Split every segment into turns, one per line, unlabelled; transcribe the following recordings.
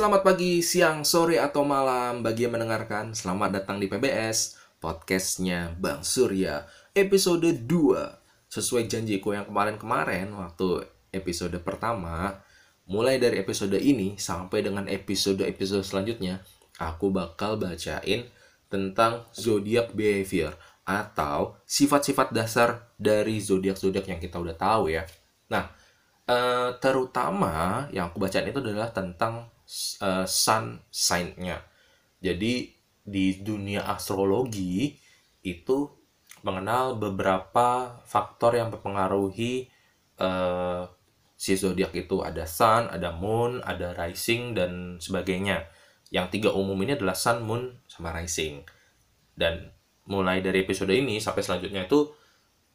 Selamat pagi, siang, sore, atau malam bagi yang mendengarkan. Selamat datang di PBS, podcastnya Bang Surya, episode 2. Sesuai janjiku yang kemarin-kemarin, waktu episode pertama, mulai dari episode ini sampai dengan episode-episode selanjutnya, aku bakal bacain tentang zodiac behavior atau sifat-sifat dasar dari zodiak-zodiak yang kita udah tahu ya. Nah, eh, terutama yang aku bacain itu adalah tentang uh, sun sign-nya. Jadi di dunia astrologi itu mengenal beberapa faktor yang mempengaruhi uh, si zodiak itu ada sun, ada moon, ada rising dan sebagainya. Yang tiga umum ini adalah sun, moon, sama rising. Dan mulai dari episode ini sampai selanjutnya itu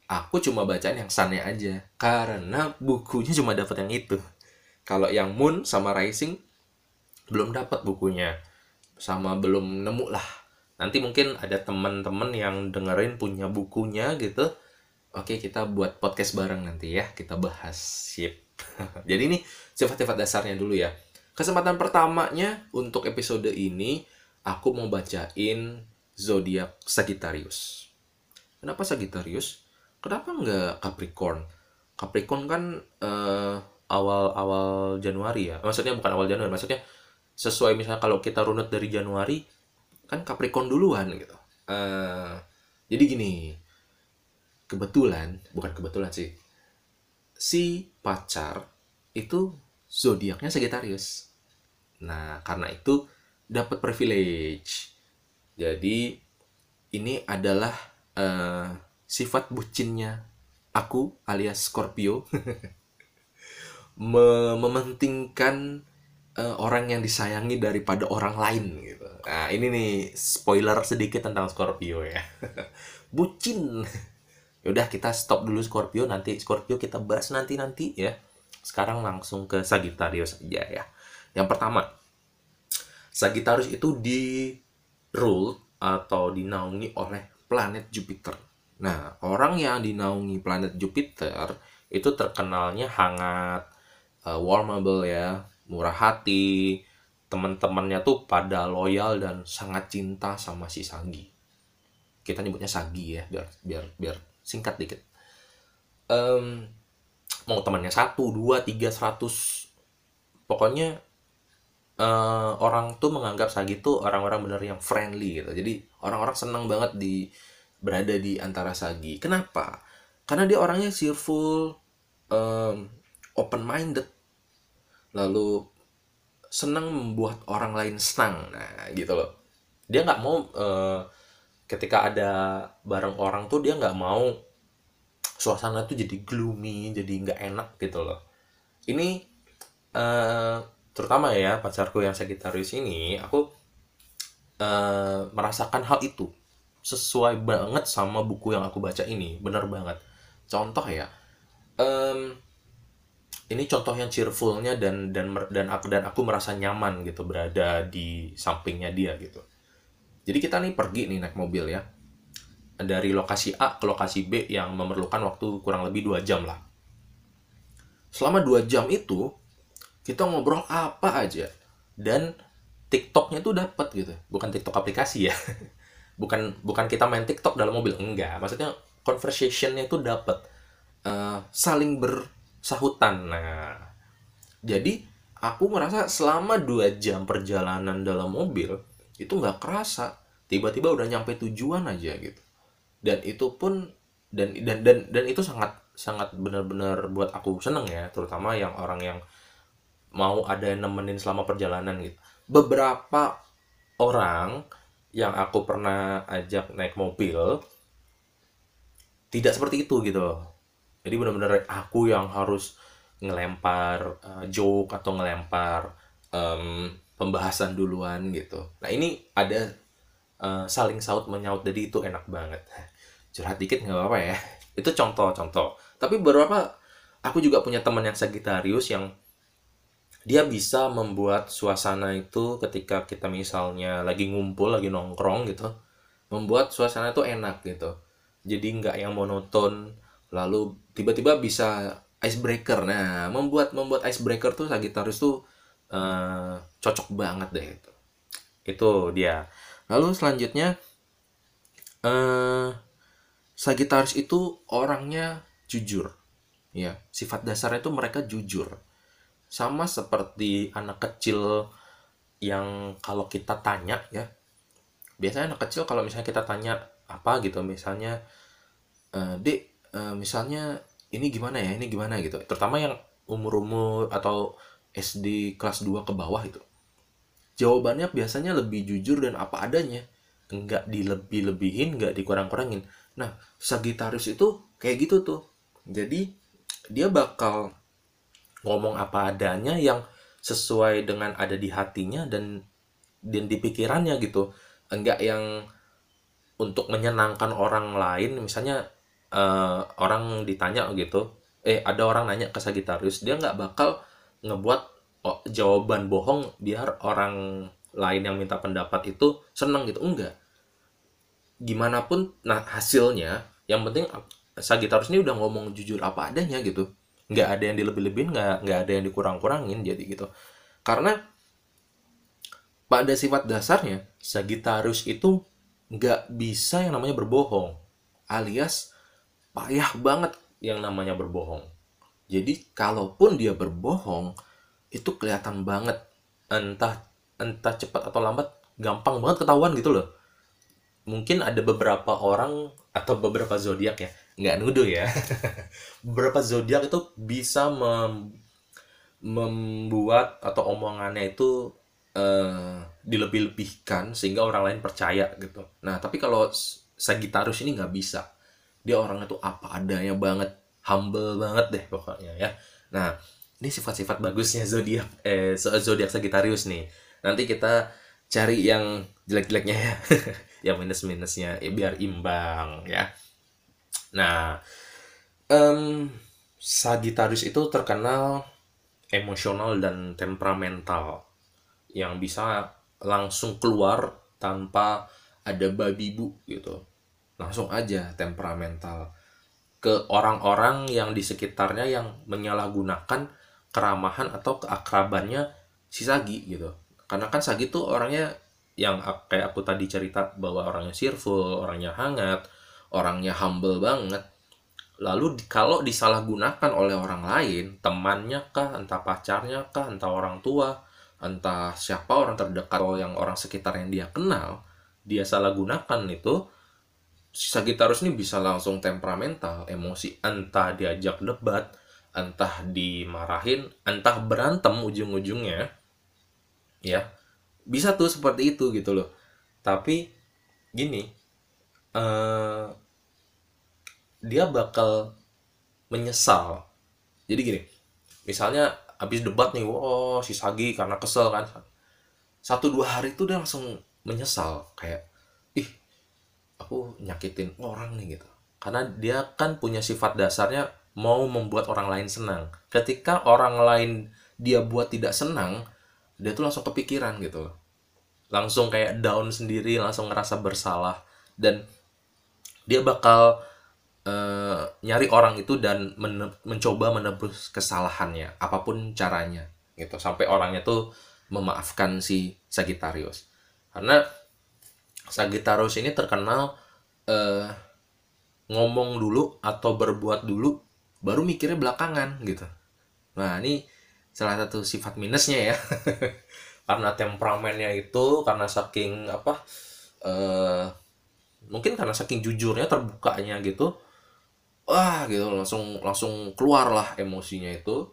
aku cuma bacain yang sunnya aja karena bukunya cuma dapat yang itu. Kalau yang moon sama rising belum dapat bukunya. Sama belum nemu lah. Nanti mungkin ada teman-teman yang dengerin punya bukunya gitu. Oke kita buat podcast bareng nanti ya. Kita bahas sip. Jadi ini sifat-sifat dasarnya dulu ya. Kesempatan pertamanya untuk episode ini aku mau bacain zodiak Sagittarius. Kenapa Sagittarius? Kenapa nggak Capricorn? Capricorn kan uh, awal-awal Januari ya. Maksudnya bukan awal Januari maksudnya sesuai misalnya kalau kita runut dari Januari kan Capricorn duluan gitu. Uh, jadi gini kebetulan bukan kebetulan sih si pacar itu zodiaknya Sagittarius. Nah karena itu dapat privilege. Jadi ini adalah uh, sifat bucinnya aku alias Scorpio mementingkan uh, orang yang disayangi daripada orang lain gitu. Nah, ini nih spoiler sedikit tentang Scorpio ya. Bucin. Yaudah kita stop dulu Scorpio, nanti Scorpio kita bahas nanti-nanti ya. Sekarang langsung ke Sagittarius aja ya. Yang pertama, Sagittarius itu di rule atau dinaungi oleh planet Jupiter. Nah, orang yang dinaungi planet Jupiter itu terkenalnya hangat, uh, warmable ya, murah hati teman-temannya tuh pada loyal dan sangat cinta sama si Sagi. Kita nyebutnya Sagi ya biar biar biar singkat dikit. Um, mau temannya satu dua tiga seratus. Pokoknya uh, orang tuh menganggap Sagi tuh orang-orang bener yang friendly gitu. Jadi orang-orang senang banget di berada di antara Sagi. Kenapa? Karena dia orangnya cheerful um, open minded lalu senang membuat orang lain senang. Nah gitu loh. Dia nggak mau uh, ketika ada bareng orang tuh dia nggak mau suasana tuh jadi gloomy jadi nggak enak gitu loh. Ini uh, terutama ya pacarku yang Sagittarius ini aku uh, merasakan hal itu. Sesuai banget sama buku yang aku baca ini. Bener banget. Contoh ya um, ini contoh yang cheerfulnya dan dan dan aku dan aku merasa nyaman gitu berada di sampingnya dia gitu. Jadi kita nih pergi nih naik mobil ya. Dari lokasi A ke lokasi B yang memerlukan waktu kurang lebih dua jam lah. Selama dua jam itu kita ngobrol apa aja. Dan TikToknya tuh dapat gitu, bukan TikTok aplikasi ya, bukan bukan kita main TikTok dalam mobil. Enggak, maksudnya conversationnya itu dapat uh, saling ber sahutan. Nah, jadi aku merasa selama dua jam perjalanan dalam mobil itu nggak kerasa. Tiba-tiba udah nyampe tujuan aja gitu. Dan itu pun dan dan dan dan itu sangat sangat benar-benar buat aku seneng ya, terutama yang orang yang mau ada yang nemenin selama perjalanan gitu. Beberapa orang yang aku pernah ajak naik mobil tidak seperti itu gitu jadi benar-benar aku yang harus ngelempar uh, joke atau ngelempar um, pembahasan duluan gitu. Nah ini ada uh, saling saut menyaut. Jadi itu enak banget. Curhat dikit nggak apa-apa ya. Itu contoh-contoh tapi beberapa aku juga punya teman yang Sagittarius yang dia bisa membuat suasana itu ketika kita misalnya lagi ngumpul lagi nongkrong gitu membuat suasana itu enak gitu. Jadi nggak yang monoton lalu tiba-tiba bisa icebreaker. Nah membuat membuat icebreaker tuh Sagittarius tuh uh, cocok banget deh itu. Itu dia. Lalu selanjutnya uh, Sagitarius itu orangnya jujur. Ya sifat dasarnya itu mereka jujur. Sama seperti anak kecil yang kalau kita tanya ya. Biasanya anak kecil kalau misalnya kita tanya apa gitu misalnya e, dek e, misalnya ini gimana ya? Ini gimana? gitu. Terutama yang umur-umur atau SD kelas 2 ke bawah itu jawabannya biasanya lebih jujur dan apa adanya. Enggak dilebih-lebihin enggak dikurang-kurangin. Nah Sagitarius itu kayak gitu tuh. Jadi dia bakal ngomong apa adanya yang sesuai dengan ada di hatinya dan dan di pikirannya gitu. Enggak yang untuk menyenangkan orang lain. Misalnya uh, orang ditanya gitu eh ada orang nanya ke Sagitarius dia nggak bakal ngebuat oh, jawaban bohong biar orang lain yang minta pendapat itu seneng gitu. Enggak. Gimana pun nah hasilnya yang penting Sagitarius ini udah ngomong jujur apa adanya gitu. Nggak ada yang dilebih-lebihin nggak nggak ada yang dikurang-kurangin jadi gitu. Karena pada sifat dasarnya Sagittarius itu nggak bisa yang namanya berbohong alias payah banget yang namanya berbohong. Jadi kalaupun dia berbohong itu kelihatan banget. Entah entah cepat atau lambat gampang banget ketahuan gitu loh. Mungkin ada beberapa orang atau beberapa zodiak ya nggak nuduh ya. Beberapa zodiak itu bisa mem membuat atau omongannya itu uh, dilebih-lebihkan sehingga orang lain percaya gitu. Nah tapi kalau Sagittarius ini nggak bisa dia orangnya tuh apa adanya banget humble banget deh pokoknya ya. Nah ini sifat-sifat bagusnya zodiak eh zodiak Sagittarius nih. Nanti kita cari yang jelek-jeleknya ya. Yang minus-minusnya ya, biar imbang ya. Nah, um, Sagittarius itu terkenal emosional dan temperamental. Yang bisa langsung keluar tanpa ada babi bu gitu. Langsung aja temperamental ke orang-orang yang di sekitarnya yang menyalahgunakan keramahan atau keakrabannya si Sagi gitu. Karena kan Sagi tuh orangnya yang kayak aku tadi cerita bahwa orangnya cheerful, orangnya hangat, orangnya humble banget lalu kalau disalahgunakan oleh orang lain temannya kah entah pacarnya kah entah orang tua entah siapa orang terdekat atau yang orang sekitar yang dia kenal dia salah gunakan itu si Sagittarius ini bisa langsung temperamental emosi. Entah diajak debat entah dimarahin entah berantem ujung-ujungnya ya. Bisa tuh seperti itu gitu loh. Tapi gini uh, dia bakal menyesal. Jadi gini misalnya habis debat nih wow si Sagi karena kesel kan. Satu dua hari itu dia langsung menyesal. Kayak aku nyakitin orang nih gitu. Karena dia kan punya sifat dasarnya mau membuat orang lain senang. Ketika orang lain dia buat tidak senang dia tuh langsung kepikiran gitu. Langsung kayak down sendiri langsung ngerasa bersalah. Dan dia bakal uh, nyari orang itu dan men mencoba menebus kesalahannya apa pun caranya gitu. Sampai orangnya tuh memaafkan si Sagittarius. Karena Sagittarius ini terkenal uh, ngomong dulu atau berbuat dulu baru mikirnya belakangan gitu. Nah ini salah satu sifat minusnya ya. Karena temperamennya itu karena saking apa uh, mungkin karena saking jujurnya terbukanya gitu wah gitu langsung langsung keluar lah emosinya itu.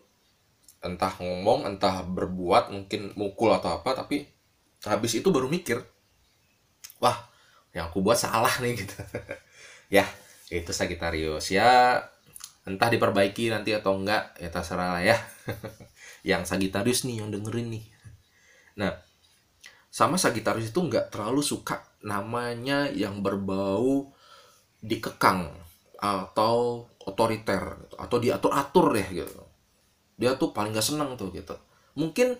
Entah ngomong entah berbuat mungkin mukul atau apa tapi habis itu baru mikir wah yang aku buat salah nih gitu. Ya itu Sagitarius ya entah diperbaiki nanti atau enggak ya terserah lah ya. Yang Sagitarius nih yang dengerin nih. Nah sama Sagitarius itu nggak terlalu suka namanya yang berbau dikekang atau otoriter atau diatur-atur deh gitu. Dia tuh paling gak seneng tuh gitu. Mungkin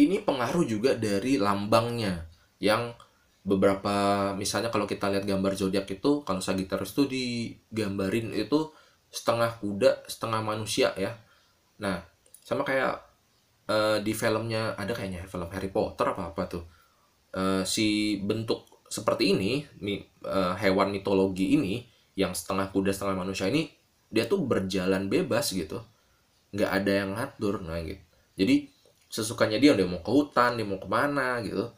ini pengaruh juga dari lambangnya yang beberapa misalnya kalau kita lihat gambar zodiak itu kalau Sagittarius itu digambarin itu setengah kuda setengah manusia ya. Nah sama kayak uh, di filmnya ada kayaknya film Harry Potter apa apa tuh. Uh, si bentuk seperti ini mi, uh, hewan mitologi ini yang setengah kuda setengah manusia ini dia tuh berjalan bebas gitu. Nggak ada yang ngatur nah gitu. Jadi sesukanya dia dia mau ke hutan dia mau ke mana gitu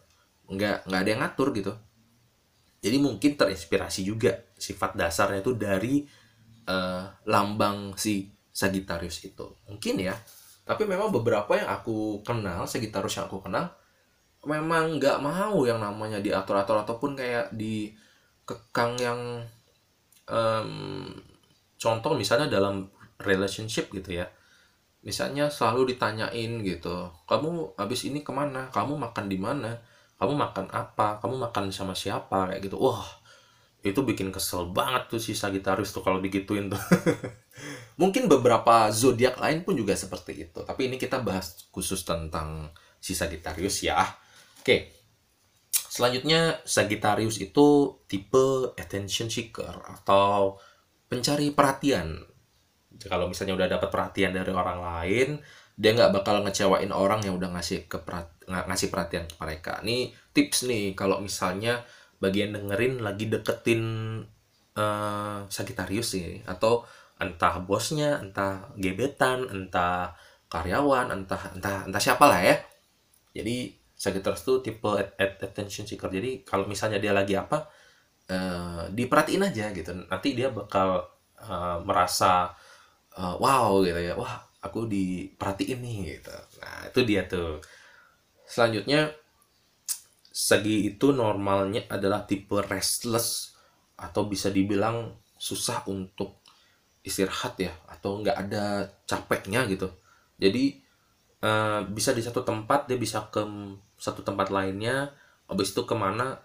nggak nggak ada yang ngatur gitu. Jadi mungkin terinspirasi juga sifat dasarnya itu dari uh, lambang si Sagittarius itu. Mungkin ya. Tapi memang beberapa yang aku kenal Sagittarius yang aku kenal memang nggak mau yang namanya diatur-atur ataupun kayak di kekang yang um, contoh misalnya dalam relationship gitu ya. Misalnya selalu ditanyain gitu kamu habis ini ke mana? Kamu makan di mana kamu makan apa? Kamu makan sama siapa? Kayak gitu. Wah itu bikin kesel banget tuh si Sagittarius tuh kalau digituin tuh. Mungkin beberapa zodiak lain pun juga seperti itu. Tapi ini kita bahas khusus tentang si Sagittarius ya. Oke. Selanjutnya Sagittarius itu tipe attention seeker atau pencari perhatian. Kalau misalnya udah dapat perhatian dari orang lain dia nggak bakal ngecewain orang yang udah ngasih ke ngasih perhatian ke mereka nih tips nih kalau misalnya bagian dengerin lagi deketin uh, Sagittarius sih atau entah bosnya, entah gebetan, entah karyawan, entah entah entah siapa lah ya. Jadi Sagittarius tuh tipe attention seeker. Jadi kalau misalnya dia lagi apa, uh, diperhatiin aja gitu. Nanti dia bakal uh, merasa uh, wow gitu ya. Wah, aku diperhatiin nih gitu. Nah, itu dia tuh. Selanjutnya Segi itu normalnya adalah tipe restless atau bisa dibilang susah untuk istirahat ya atau nggak ada capeknya gitu. Jadi uh, bisa di satu tempat dia bisa ke satu tempat lainnya, habis itu ke mana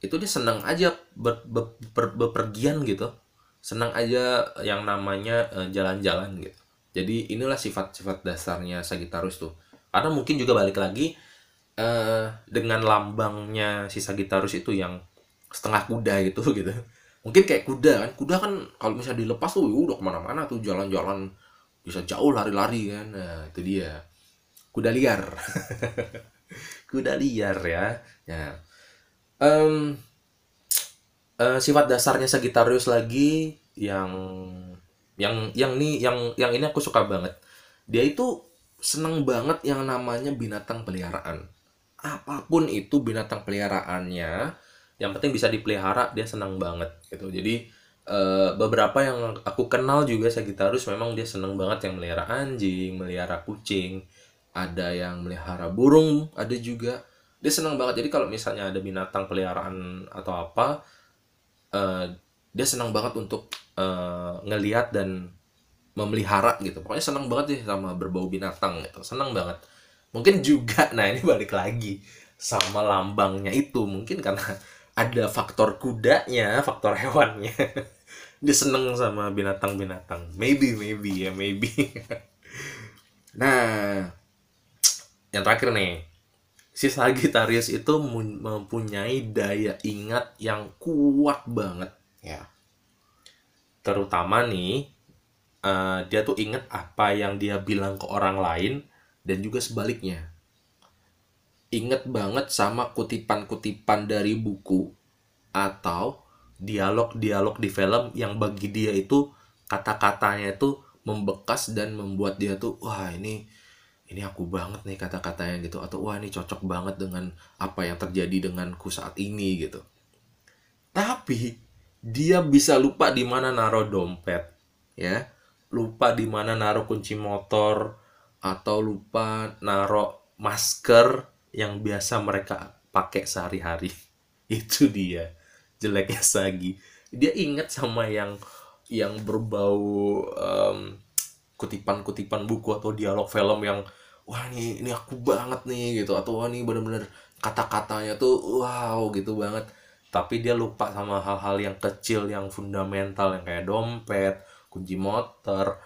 itu dia senang aja ber, ber, ber, bepergian gitu, senang aja yang namanya eh, jalan-jalan uh, gitu. Jadi inilah sifat-sifat dasarnya Sagittarius tuh. Karena mungkin juga balik lagi uh, dengan lambangnya si Sagittarius itu yang setengah kuda gitu gitu. Mungkin kayak kuda kan. Kuda kan kalau misalnya dilepas tuh udah ke mana-mana tuh jalan-jalan bisa jauh lari-lari kan. Nah itu dia. Kuda liar. Kuda liar ya. Ya. Um, uh, sifat dasarnya Sagittarius lagi yang yang yang nih yang yang ini aku suka banget. Dia itu seneng banget yang namanya binatang peliharaan. Apa pun itu binatang peliharaannya yang penting bisa dipelihara dia senang banget gitu. Jadi uh, beberapa yang aku kenal juga Sagittarius memang dia senang banget yang melihara anjing melihara kucing ada yang melihara burung ada juga. Dia senang banget. Jadi kalau misalnya ada binatang peliharaan atau apa uh, dia senang banget untuk uh, ngelihat dan memelihara gitu. Pokoknya senang banget sih sama berbau binatang gitu. Senang banget. Mungkin juga nah ini balik lagi sama lambangnya itu. Mungkin karena ada faktor kudanya faktor hewannya. Dia seneng sama binatang-binatang. Maybe maybe ya maybe. Nah yang terakhir nih. Si Sagittarius itu mempunyai daya ingat yang kuat banget ya terutama nih uh, dia tuh inget apa yang dia bilang ke orang lain dan juga sebaliknya. Ingat banget sama kutipan-kutipan dari buku atau dialog-dialog di film yang bagi dia itu kata-katanya itu membekas dan membuat dia tuh wah ini ini aku banget nih kata-katanya gitu atau wah ini cocok banget dengan apa yang terjadi denganku saat ini gitu. Tapi dia bisa lupa di mana naruh dompet ya, lupa di mana naruh kunci motor, atau lupa narok masker yang biasa mereka pakai sehari-hari. Itu dia jeleknya Sagi. Dia ingat sama yang yang berbau um, kutipan-kutipan buku atau dialog film yang wah ini ini aku banget nih gitu atau wah ini bener-bener kata-katanya tuh wow gitu banget tapi dia lupa sama hal-hal yang kecil yang fundamental yang kayak dompet kunci motor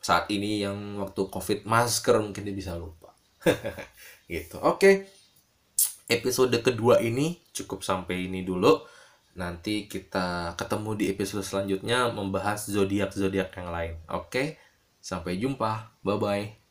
saat ini yang waktu covid masker mungkin dia bisa lupa. Gitu. Oke. Okay. episode kedua ini cukup sampai ini dulu. Nanti kita ketemu di episode selanjutnya membahas zodiak zodiak yang lain. Oke. Okay? sampai jumpa. Bye bye